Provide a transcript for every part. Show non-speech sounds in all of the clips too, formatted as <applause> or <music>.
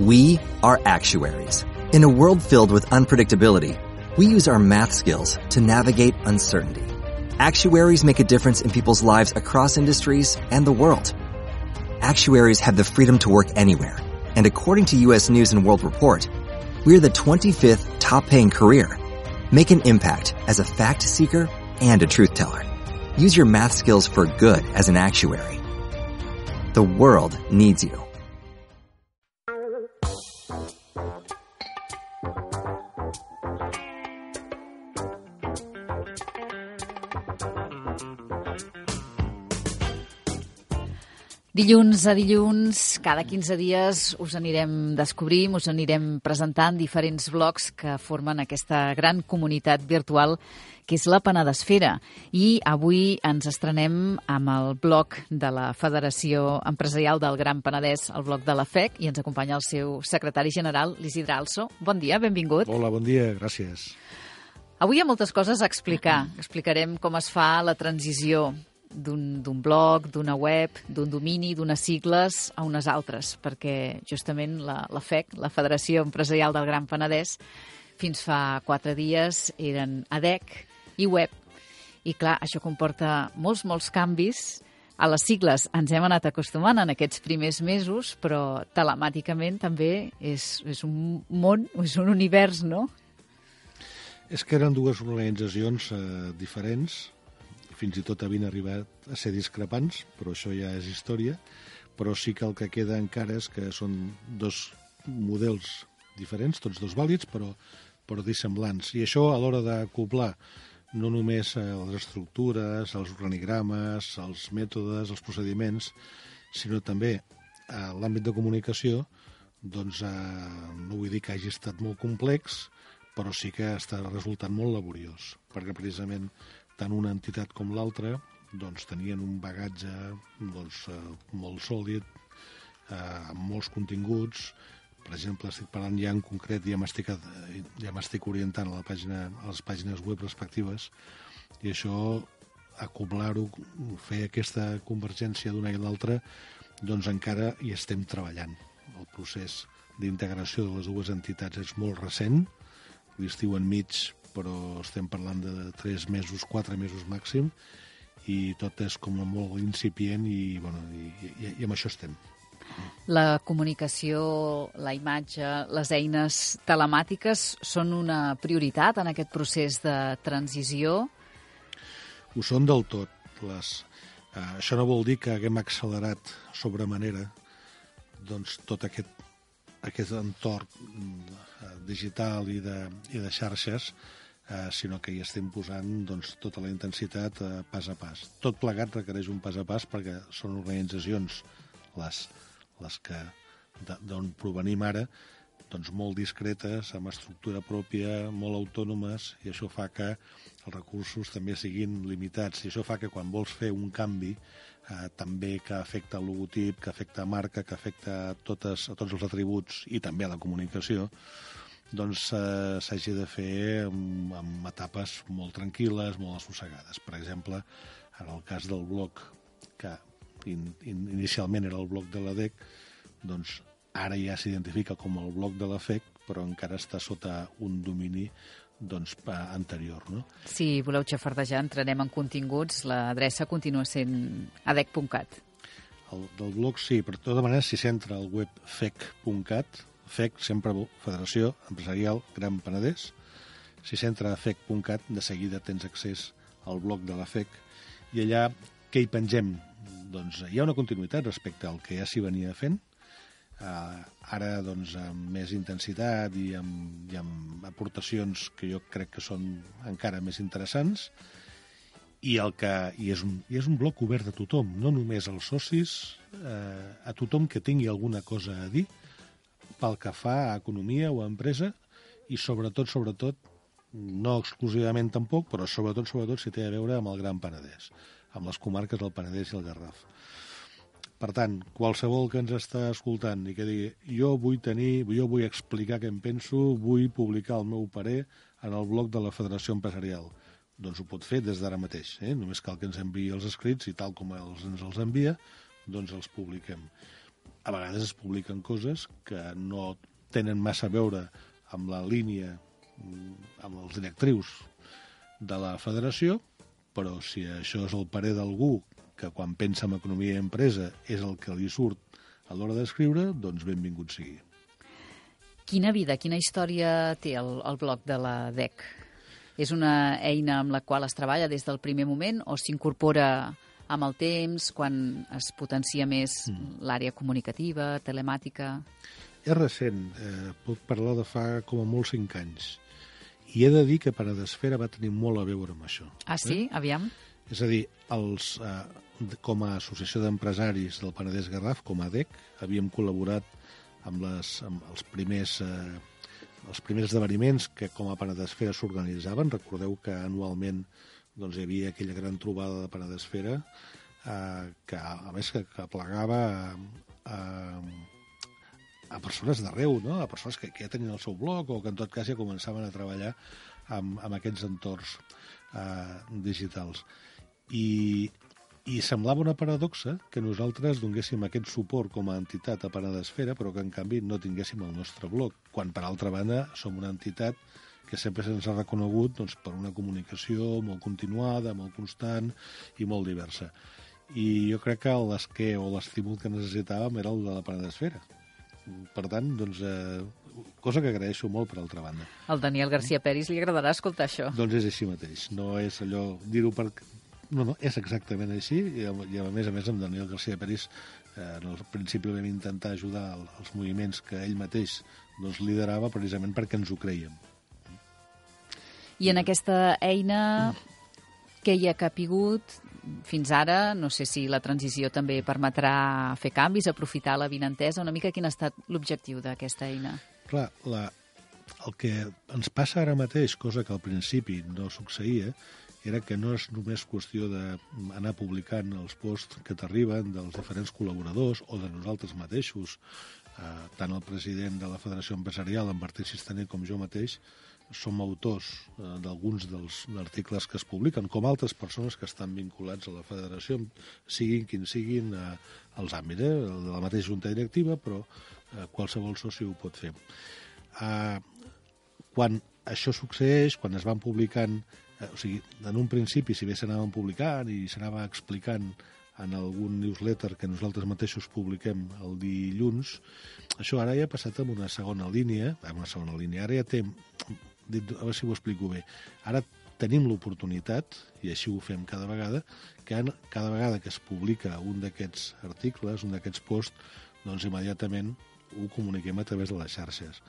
We are actuaries. In a world filled with unpredictability, we use our math skills to navigate uncertainty. Actuaries make a difference in people's lives across industries and the world. Actuaries have the freedom to work anywhere, and according to US News and World Report, we're the 25th top paying career. Make an impact as a fact seeker and a truth teller. Use your math skills for good as an actuary. The world needs you. Dilluns a dilluns, cada 15 dies, us anirem descobrint, us anirem presentant diferents blocs que formen aquesta gran comunitat virtual que és la Penedesfera. I avui ens estrenem amb el bloc de la Federació Empresarial del Gran Penedès, el bloc de la FEC, i ens acompanya el seu secretari general, l'Isidre Also. Bon dia, benvingut. Hola, bon dia, gràcies. Avui hi ha moltes coses a explicar. Explicarem com es fa la transició d'un blog, d'una web, d'un domini, d'unes sigles a unes altres, perquè justament la, la FEC, la Federació Empresarial del Gran Penedès, fins fa quatre dies eren ADEC i web. I clar, això comporta molts, molts canvis. A les sigles ens hem anat acostumant en aquests primers mesos, però telemàticament també és, és un món, és un univers, no? És que eren dues organitzacions eh, diferents, fins i tot havien arribat a ser discrepants, però això ja és història, però sí que el que queda encara és que són dos models diferents, tots dos vàlids, però, però dissemblants. I això a l'hora d'acoplar no només les estructures, els organigrames, els mètodes, els procediments, sinó també a l'àmbit de comunicació, doncs eh, no vull dir que hagi estat molt complex, però sí que està resultant molt laboriós, perquè precisament tant una entitat com l'altra doncs, tenien un bagatge doncs, eh, molt sòlid, eh, amb molts continguts. Per exemple, estic parlant ja en concret, ja m'estic ja orientant a, la pàgina, a les pàgines web respectives, i això, acoblar-ho, fer aquesta convergència d'una i l'altra, doncs encara hi estem treballant. El procés d'integració de les dues entitats és molt recent, l'estiu enmig però estem parlant de 3 mesos, 4 mesos màxim, i tot és com molt incipient i, bueno, i, i, i amb això estem. La comunicació, la imatge, les eines telemàtiques són una prioritat en aquest procés de transició? Ho són del tot. Les, eh, això no vol dir que haguem accelerat sobre manera doncs, tot aquest, aquest entorn eh, digital i de, i de xarxes, eh, sinó que hi estem posant doncs, tota la intensitat eh, pas a pas. Tot plegat requereix un pas a pas perquè són organitzacions, les, les que d'on provenim ara, doncs molt discretes, amb estructura pròpia, molt autònomes, i això fa que els recursos també siguin limitats. I això fa que quan vols fer un canvi, eh, també que afecta el logotip, que afecta marca, que afecta totes, a tots els atributs i també a la comunicació, doncs eh, s'hagi de fer amb, amb etapes molt tranquil·les, molt assossegades. Per exemple, en el cas del bloc, que in, in, inicialment era el bloc de la DEC, doncs ara ja s'identifica com el bloc de la FEC, però encara està sota un domini doncs, anterior. No? Si voleu xafardejar, entrarem en continguts. L'adreça continua sent adec.cat. El del blog sí, però de tota manera si s'entra al web fec.cat, FEC, sempre Federació Empresarial Gran Penedès. Si s'entra a fec.cat, de seguida tens accés al blog de la FEC i allà què hi pengem? Doncs hi ha una continuïtat respecte al que ja s'hi venia fent, uh, ara doncs amb més intensitat i amb, i amb aportacions que jo crec que són encara més interessants i, el que, i, és un, i és un bloc obert a tothom, no només als socis, eh, a tothom que tingui alguna cosa a dir, pel que fa a economia o a empresa i sobretot, sobretot, no exclusivament tampoc, però sobretot, sobretot si té a veure amb el Gran Penedès, amb les comarques del Penedès i el Garraf. Per tant, qualsevol que ens està escoltant i que digui jo vull tenir, jo vull explicar què em penso, vull publicar el meu parer en el blog de la Federació Empresarial, doncs ho pot fer des d'ara mateix. Eh? Només cal que ens enviï els escrits i tal com els, ens els envia, doncs els publiquem a vegades es publiquen coses que no tenen massa a veure amb la línia, mm, amb els directrius de la federació, però si això és el parer d'algú que quan pensa en economia i empresa és el que li surt a l'hora d'escriure, doncs benvingut sigui. Quina vida, quina història té el, el blog de la DEC? És una eina amb la qual es treballa des del primer moment o s'incorpora amb el temps, quan es potencia més mm. l'àrea comunicativa, telemàtica? És recent, eh, puc parlar de fa com a molt cinc anys. I he de dir que Paradesfera va tenir molt a veure amb això. Ah, sí? Eh? Aviam. És a dir, els, eh, com a associació d'empresaris del Penedès Garraf, com a DEC, havíem col·laborat amb, les, amb els primers eh, els primers esdeveniments que com a Penedesfera s'organitzaven. Recordeu que anualment doncs, hi havia aquella gran trobada de Penedesfera eh, que, a més, que, que plegava a, a, a persones d'arreu, no? a persones que, que ja tenien el seu blog o que en tot cas ja començaven a treballar amb, amb aquests entorns eh, digitals. I, i semblava una paradoxa que nosaltres donéssim aquest suport com a entitat a Paradesfera, però que en canvi no tinguéssim el nostre blog, quan per altra banda som una entitat que sempre se'ns ha reconegut doncs, per una comunicació molt continuada, molt constant i molt diversa. I jo crec que l'esquer o l'estímul que necessitàvem era el de la Paradesfera. Per tant, doncs, eh, cosa que agraeixo molt per altra banda. Al Daniel García Peris li agradarà escoltar això. Doncs és així mateix. No és allò dir-ho per, no, no, és exactament així, i i a més a més amb Daniel García Peris eh, en el principi vam intentar ajudar els moviments que ell mateix doncs, liderava precisament perquè ens ho creiem. I en aquesta eina què hi ha capigut fins ara? No sé si la transició també permetrà fer canvis, aprofitar la vinentesa. Una mica quin ha estat l'objectiu d'aquesta eina? Clar, la, el que ens passa ara mateix, cosa que al principi no succeïa, era que no és només qüestió d'anar publicant els posts que t'arriben dels diferents col·laboradors o de nosaltres mateixos, eh, tant el president de la Federació Empresarial, en Martí Sistaner, com jo mateix, som autors eh, d'alguns dels articles que es publiquen, com altres persones que estan vinculats a la federació, siguin quin siguin eh, els àmbits, eh, de la mateixa junta directiva, però eh, qualsevol soci ho pot fer. Eh, quan això succeeix, quan es van publicant Eh, o sigui, en un principi, si bé s'anaven publicant i s'anava explicant en algun newsletter que nosaltres mateixos publiquem el dilluns, això ara ja ha passat en una segona línia, en una segona línia, ara ja té, a veure si ho explico bé, ara tenim l'oportunitat, i així ho fem cada vegada, que cada vegada que es publica un d'aquests articles, un d'aquests posts, doncs immediatament ho comuniquem a través de les xarxes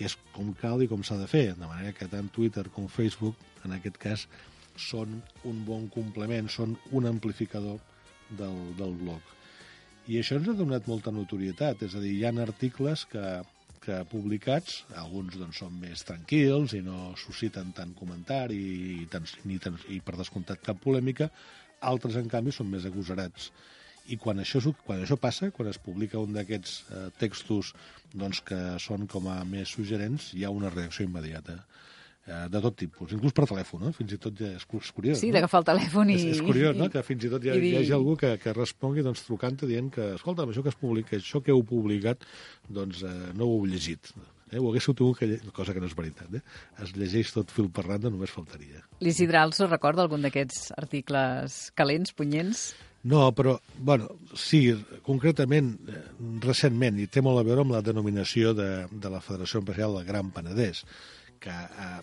que és com cal i com s'ha de fer, de manera que tant Twitter com Facebook, en aquest cas, són un bon complement, són un amplificador del, del blog. I això ens ha donat molta notorietat, és a dir, hi ha articles que, que publicats, alguns doncs, són més tranquils i no susciten tant comentari i, tant, ni tant, i per descomptat cap polèmica, altres, en canvi, són més agosarats. I quan això, quan això passa, quan es publica un d'aquests eh, textos doncs, que són com a més suggerents, hi ha una reacció immediata de tot tipus, inclús per telèfon, no? fins i tot ja és, és curiós. Sí, no? d'agafar el telèfon i... És, és curiós, no?, que fins i tot hi, ha, i... hi hagi algú que, que respongui doncs, trucant-te dient que, escolta, això que, es publica, això que heu publicat, doncs eh, no ho heu llegit. Eh? Ho haguéssiu tingut que llegir, cosa que no és veritat, eh? es llegeix tot fil per randa, només faltaria. L'Isidre Also recorda algun d'aquests articles calents, punyents? No, però, bueno, sí, concretament, eh, recentment, i té molt a veure amb la denominació de, de la Federació Empresarial del Gran Penedès, que eh,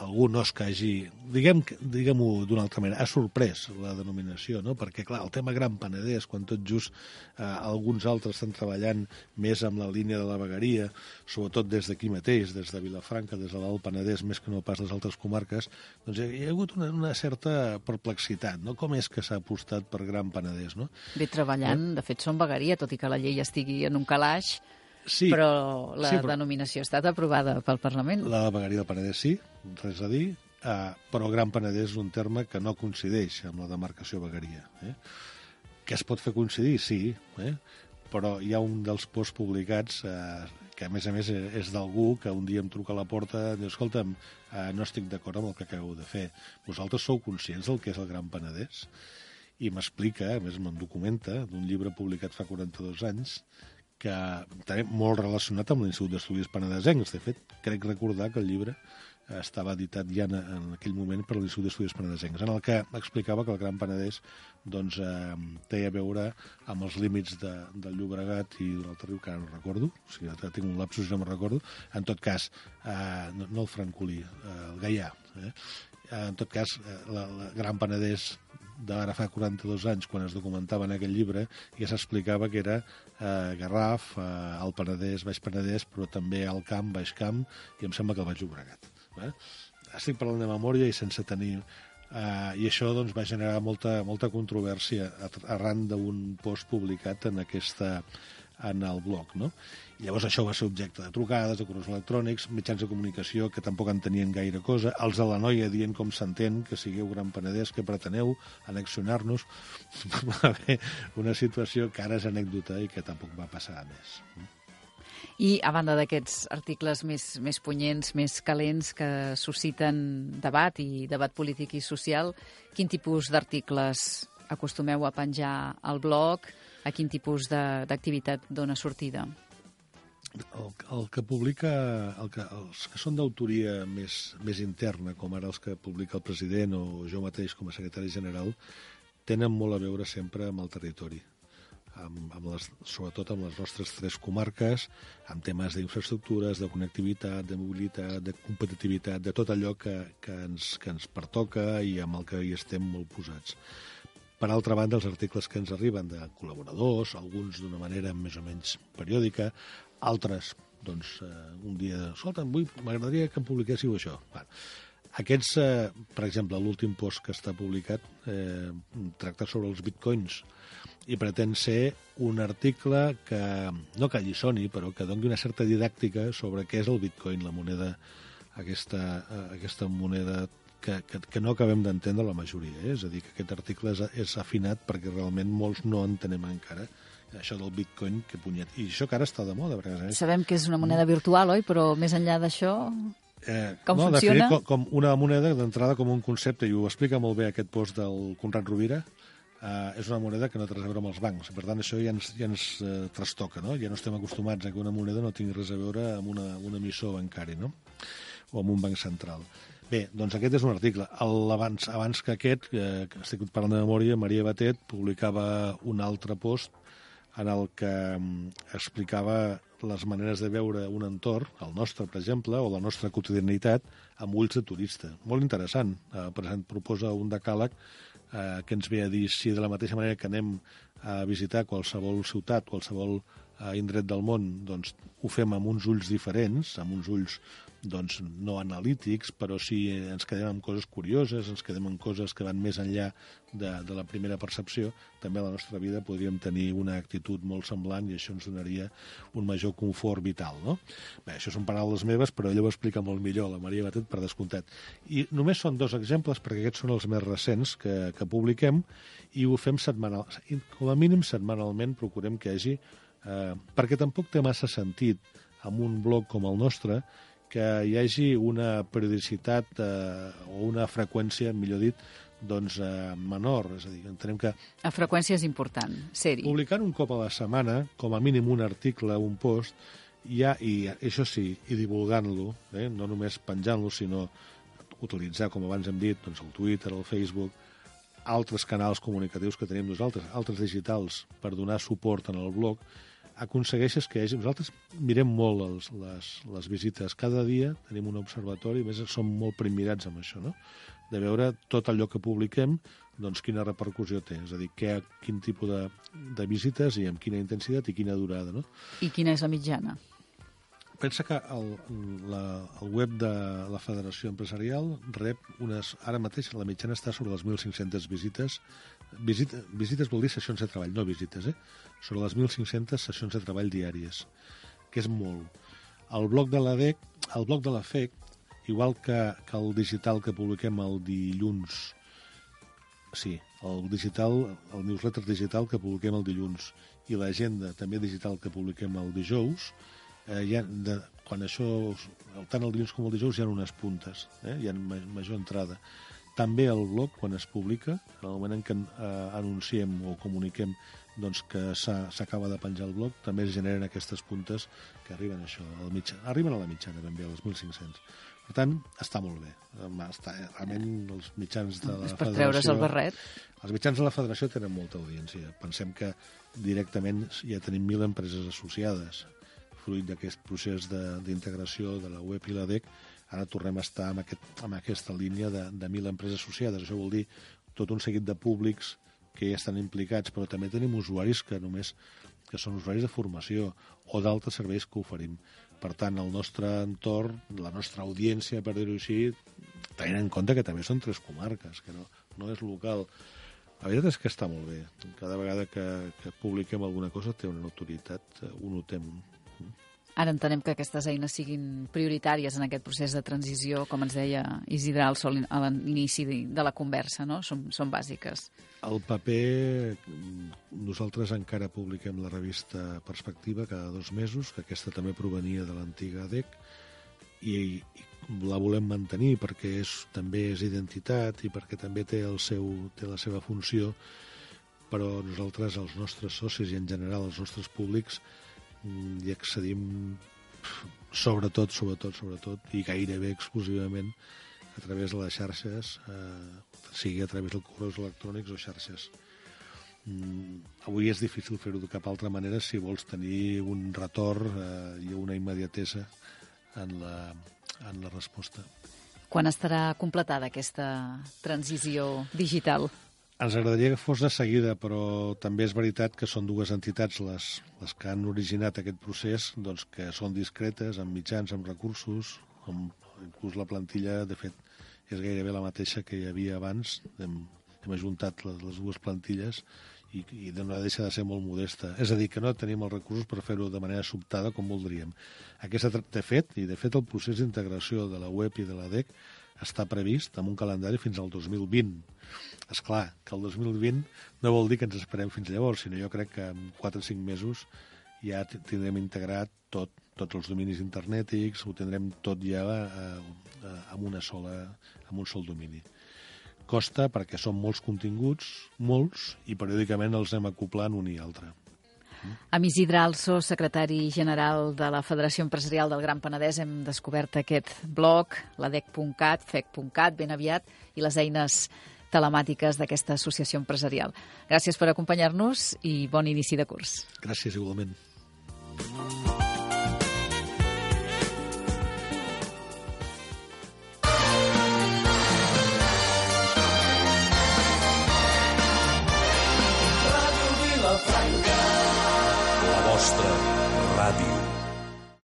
algú no és que hagi, diguem-ho diguem d'una altra manera, ha sorprès la denominació, no? perquè clar, el tema Gran Penedès, quan tot just eh, alguns altres estan treballant més amb la línia de la vegueria, sobretot des d'aquí mateix, des de Vilafranca, des de l'Alt Penedès, més que no pas les altres comarques, doncs hi ha hagut una, una certa perplexitat, no? com és que s'ha apostat per Gran Penedès? No? Bé treballant, eh? de fet són vegueria, tot i que la llei estigui en un calaix, Sí, però la sí, però... denominació ha estat aprovada pel Parlament. La vegueria del Penedès sí, res a dir, eh, però Gran Penedès és un terme que no coincideix amb la demarcació vegueria. Eh? Que es pot fer coincidir, sí, eh? però hi ha un dels posts publicats eh, que a més a més és d'algú que un dia em truca a la porta i diu, escolta'm, eh, no estic d'acord amb el que acabeu de fer. Vosaltres sou conscients del que és el Gran Penedès? i m'explica, a més me'n documenta, d'un llibre publicat fa 42 anys, que també molt relacionat amb l'Institut d'Estudis Penedesencs. De fet, crec recordar que el llibre estava editat ja en, en aquell moment per l'Institut d'Estudis Penedesencs, en el que explicava que el Gran Penedès doncs, eh, té a veure amb els límits de, del Llobregat i d'un altre riu que ara no recordo, o sigui, tinc un lapsus i no me'n recordo, en tot cas, eh, no, no el Francolí, eh, el Gaià, eh? en tot cas, eh, la, la Gran Penedès d'ara fa 42 anys, quan es documentava en aquell llibre, ja s'explicava que era eh, Garraf, eh, el Penedès, Baix Penedès, però també el Camp, Baix Camp, i em sembla que el Baix Llobregat. Eh? Estic parlant de memòria i sense tenir... Eh, I això doncs, va generar molta, molta controvèrsia arran d'un post publicat en aquesta en el blog, no? I llavors això va ser objecte de trucades, de correus electrònics, mitjans de comunicació que tampoc en tenien gaire cosa, els de la noia dient com s'entén que sigueu Gran Penedès, que preteneu anexionar-nos. <laughs> Va haver una situació que ara és anècdota i que tampoc va passar a més. I a banda d'aquests articles més, més punyents, més calents, que susciten debat i debat polític i social, quin tipus d'articles acostumeu a penjar al blog? A quin tipus d'activitat dona sortida? El, el que publica, el que, els que són d'autoria més, més interna, com ara els que publica el president o jo mateix com a secretari general, tenen molt a veure sempre amb el territori, amb, amb les, sobretot amb les nostres tres comarques, amb temes d'infraestructures, de connectivitat, de mobilitat, de competitivitat, de tot allò que, que, ens, que ens pertoca i amb el que hi estem molt posats. Per altra banda, els articles que ens arriben de col·laboradors, alguns d'una manera més o menys periòdica, altres, doncs, eh, un dia, escolta, m'agradaria que publiquéssiu això. Bueno, aquests, eh, per exemple, l'últim post que està publicat eh, tracta sobre els bitcoins i pretén ser un article que, no que allisoni, però que doni una certa didàctica sobre què és el bitcoin, la moneda, aquesta, eh, aquesta moneda que, que, que no acabem d'entendre la majoria. Eh? És a dir, que aquest article és, és afinat perquè realment molts no entenem encara això del bitcoin, que punyet. I això que ara està de moda. Perquè, eh? Sabem que és una moneda virtual, oi? Però més enllà d'això, eh, com no, funciona? Com, com una moneda d'entrada com un concepte, i ho explica molt bé aquest post del Conrad Rovira, eh, és una moneda que no té res a veure amb els bancs. Per tant, això ja ens, ja ens eh, trastoca, no? Ja no estem acostumats a que una moneda no tingui res a veure amb una, un emissor bancari, no? O amb un banc central. Bé, doncs aquest és un article. El, abans, abans que aquest, eh, que estic parlant de memòria, Maria Batet publicava un altre post en el que mm, explicava les maneres de veure un entorn, el nostre, per exemple, o la nostra quotidianitat, amb ulls de turista. Molt interessant. Eh, exemple, proposa un decàleg eh, que ens ve a dir si de la mateixa manera que anem a visitar qualsevol ciutat, qualsevol eh, indret del món, doncs ho fem amb uns ulls diferents, amb uns ulls doncs, no analítics, però sí ens quedem amb coses curioses, ens quedem amb coses que van més enllà de, de la primera percepció, també a la nostra vida podríem tenir una actitud molt semblant i això ens donaria un major confort vital. No? Bé, això són paraules meves, però ella ho explica molt millor, la Maria Batet, per descomptat. I només són dos exemples, perquè aquests són els més recents que, que publiquem, i ho fem setmanal. Com a mínim setmanalment procurem que hi hagi... Eh, perquè tampoc té massa sentit amb un blog com el nostre que hi hagi una periodicitat eh, o una freqüència, millor dit, doncs, eh, menor. És a dir, entenem que... La freqüència és important, ser-hi. Publicant un cop a la setmana, com a mínim un article, un post, ja, i això sí, i divulgant-lo, eh, no només penjant-lo, sinó utilitzar, com abans hem dit, doncs, el Twitter, el Facebook, altres canals comunicatius que tenim nosaltres, altres digitals, per donar suport en el blog, aconsegueixes que hi hagi... Nosaltres mirem molt els, les, les visites. Cada dia tenim un observatori, a més som molt primirats amb això, no? de veure tot allò que publiquem, doncs quina repercussió té, és a dir, què, quin tipus de, de visites i amb quina intensitat i quina durada. No? I quina és la mitjana? Pensa que el, la, el web de la Federació Empresarial rep unes... Ara mateix la mitjana està sobre les 1.500 visites. Visita, visites vol dir sessions de treball, no visites, eh? Sobre les 1.500 sessions de treball diàries, que és molt. El blog de la DEC, el blog de la FEC, igual que, que el digital que publiquem el dilluns, sí, el digital, el newsletter digital que publiquem el dilluns i l'agenda també digital que publiquem el dijous, eh, hi ha de, quan això, tant el dilluns com el dijous, hi ha unes puntes, eh? hi ha major entrada. També el blog, quan es publica, en el moment en què eh, anunciem o comuniquem doncs, que s'acaba de penjar el blog, també es generen aquestes puntes que arriben a això, al mitjà, arriben a la mitjana ben bé, als 1.500. Per tant, està molt bé. Està, realment els mitjans de la és per federació... treure's el barret. Els mitjans de la federació tenen molta audiència. Pensem que directament ja tenim mil empreses associades. Fruit d'aquest procés d'integració de, de la web i la DEC, ara tornem a estar en, aquest, en aquesta línia de, de mil empreses associades. Això vol dir tot un seguit de públics que ja estan implicats, però també tenim usuaris que només que són usuaris de formació o d'altres serveis que oferim. Per tant, el nostre entorn, la nostra audiència, per dir-ho així, tenint en compte que també són tres comarques, que no, no és local. La veritat és que està molt bé. Cada vegada que, que publiquem alguna cosa té una autoritat, ho notem. Ara entenem que aquestes eines siguin prioritàries en aquest procés de transició, com ens deia Isidre al sol a l'inici de la conversa, no? Són, són bàsiques. El paper, nosaltres encara publiquem la revista Perspectiva cada dos mesos, que aquesta també provenia de l'antiga DEC, i, i la volem mantenir perquè és, també és identitat i perquè també té, el seu, té la seva funció, però nosaltres, els nostres socis i en general els nostres públics, Mm, i accedim sobretot, sobretot, sobretot i gairebé exclusivament a través de les xarxes, eh, sigui a través dels correus electrònics o xarxes. Mm, avui és difícil fer-ho de cap altra manera si vols tenir un retorn eh, i una immediatesa en la, en la resposta. Quan estarà completada aquesta transició digital? Ens agradaria que fos de seguida, però també és veritat que són dues entitats les, les que han originat aquest procés, doncs, que són discretes, amb mitjans, amb recursos, amb, inclús la plantilla, de fet, és gairebé la mateixa que hi havia abans, hem, hem ajuntat les, les dues plantilles i, i no deixa de ser molt modesta. És a dir, que no tenim els recursos per fer-ho de manera sobtada com voldríem. Aquesta, de fet, i de fet el procés d'integració de la web i de la DEC està previst amb un calendari fins al 2020. És clar que el 2020 no vol dir que ens esperem fins llavors, sinó jo crec que en 4 o 5 mesos ja tindrem integrat tot, tots els dominis internètics, ho tindrem tot ja eh, eh, amb, una sola, amb un sol domini. Costa perquè són molts continguts, molts, i periòdicament els anem acoplant un i altre. Amb Isidre Also, secretari general de la Federació Empresarial del Gran Penedès, hem descobert aquest blog, ladec.cat, fec.cat, ben aviat, i les eines telemàtiques d'aquesta associació empresarial. Gràcies per acompanyar-nos i bon inici de curs. Gràcies, igualment.